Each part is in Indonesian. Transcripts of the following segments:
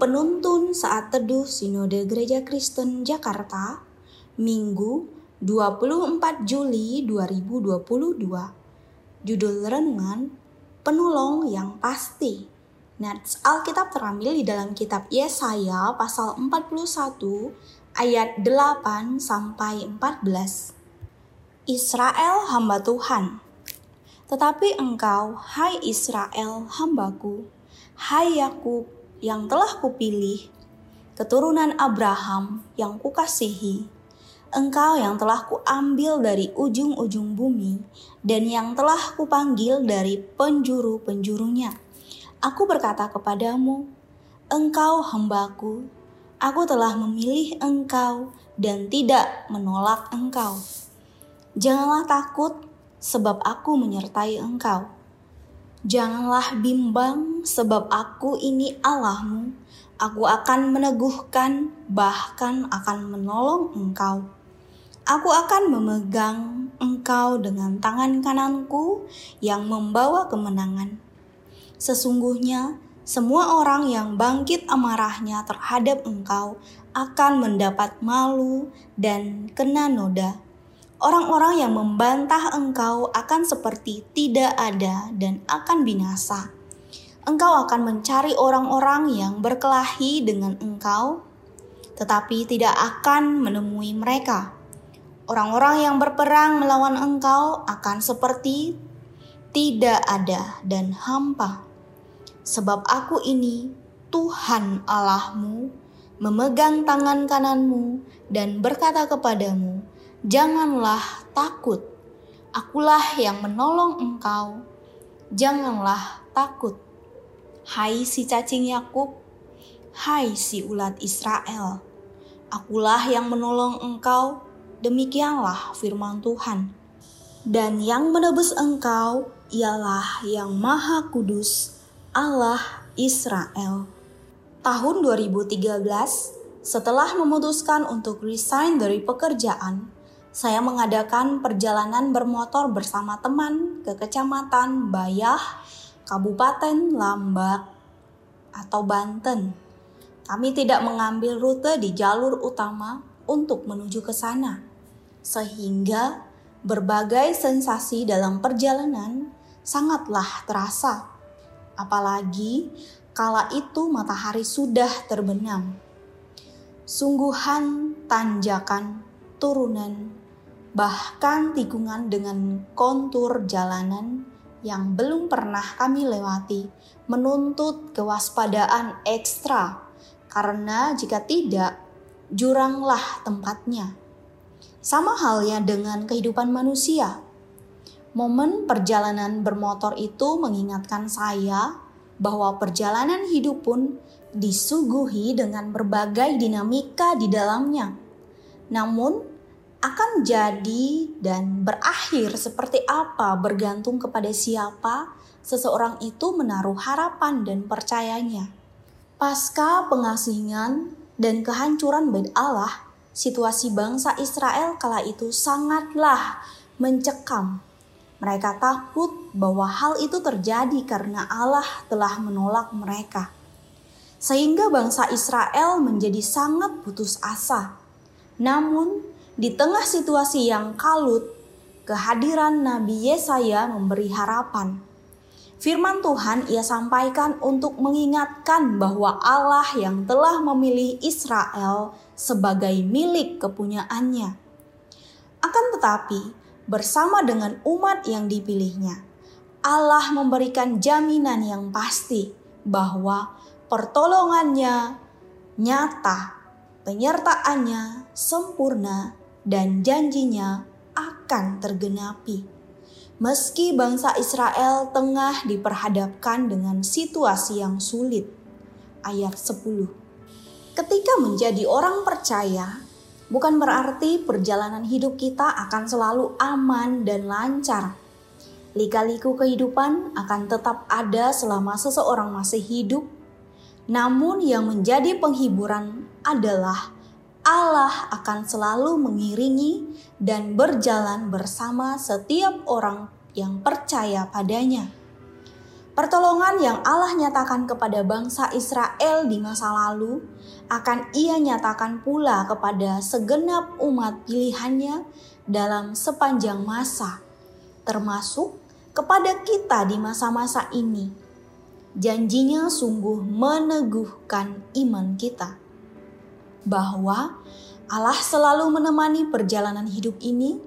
penuntun saat teduh Sinode Gereja Kristen Jakarta, Minggu 24 Juli 2022. Judul renungan, Penolong yang Pasti. Nats Alkitab terambil di dalam kitab Yesaya pasal 41 ayat 8 sampai 14. Israel hamba Tuhan. Tetapi engkau, hai Israel hambaku, hai Yakub yang telah kupilih, keturunan Abraham yang kukasihi, engkau yang telah kuambil dari ujung-ujung bumi, dan yang telah kupanggil dari penjuru-penjurunya. Aku berkata kepadamu, engkau hambaku, aku telah memilih engkau dan tidak menolak engkau. Janganlah takut, sebab aku menyertai engkau. Janganlah bimbang, sebab aku ini Allahmu. Aku akan meneguhkan, bahkan akan menolong engkau. Aku akan memegang engkau dengan tangan kananku yang membawa kemenangan. Sesungguhnya, semua orang yang bangkit amarahnya terhadap engkau akan mendapat malu dan kena noda Orang-orang yang membantah engkau akan seperti tidak ada dan akan binasa. Engkau akan mencari orang-orang yang berkelahi dengan engkau, tetapi tidak akan menemui mereka. Orang-orang yang berperang melawan engkau akan seperti tidak ada dan hampa. Sebab aku ini Tuhan Allahmu, memegang tangan kananmu dan berkata kepadamu, Janganlah takut, akulah yang menolong engkau. Janganlah takut, hai si cacing Yakub, hai si ulat Israel. Akulah yang menolong engkau, demikianlah firman Tuhan. Dan yang menebus engkau ialah yang Maha Kudus, Allah Israel. Tahun 2013, setelah memutuskan untuk resign dari pekerjaan, saya mengadakan perjalanan bermotor bersama teman ke Kecamatan Bayah, Kabupaten Lambak, atau Banten. Kami tidak mengambil rute di jalur utama untuk menuju ke sana, sehingga berbagai sensasi dalam perjalanan sangatlah terasa. Apalagi kala itu matahari sudah terbenam. Sungguhan tanjakan turunan bahkan tikungan dengan kontur jalanan yang belum pernah kami lewati menuntut kewaspadaan ekstra karena jika tidak juranglah tempatnya. Sama halnya dengan kehidupan manusia. Momen perjalanan bermotor itu mengingatkan saya bahwa perjalanan hidup pun disuguhi dengan berbagai dinamika di dalamnya. Namun, akan jadi dan berakhir seperti apa bergantung kepada siapa seseorang itu menaruh harapan dan percayanya. Pasca pengasingan dan kehancuran bait Allah, situasi bangsa Israel kala itu sangatlah mencekam. Mereka takut bahwa hal itu terjadi karena Allah telah menolak mereka. Sehingga bangsa Israel menjadi sangat putus asa. Namun, di tengah situasi yang kalut, kehadiran Nabi Yesaya memberi harapan. Firman Tuhan ia sampaikan untuk mengingatkan bahwa Allah yang telah memilih Israel sebagai milik kepunyaannya. Akan tetapi, bersama dengan umat yang dipilihnya, Allah memberikan jaminan yang pasti bahwa pertolongannya nyata, penyertaannya sempurna, dan janjinya akan tergenapi. Meski bangsa Israel tengah diperhadapkan dengan situasi yang sulit. Ayat 10. Ketika menjadi orang percaya, bukan berarti perjalanan hidup kita akan selalu aman dan lancar. Lika-liku kehidupan akan tetap ada selama seseorang masih hidup. Namun yang menjadi penghiburan adalah Allah akan selalu mengiringi dan berjalan bersama setiap orang yang percaya padanya. Pertolongan yang Allah nyatakan kepada bangsa Israel di masa lalu akan ia nyatakan pula kepada segenap umat pilihannya dalam sepanjang masa, termasuk kepada kita di masa-masa ini. Janjinya sungguh meneguhkan iman kita bahwa Allah selalu menemani perjalanan hidup ini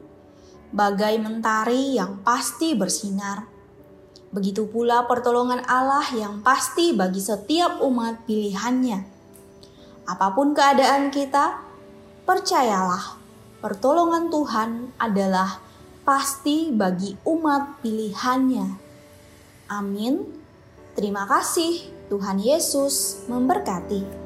bagai mentari yang pasti bersinar Begitu pula pertolongan Allah yang pasti bagi setiap umat pilihannya. Apa pun keadaan kita, percayalah, pertolongan Tuhan adalah pasti bagi umat pilihannya. Amin. Terima kasih, Tuhan Yesus memberkati.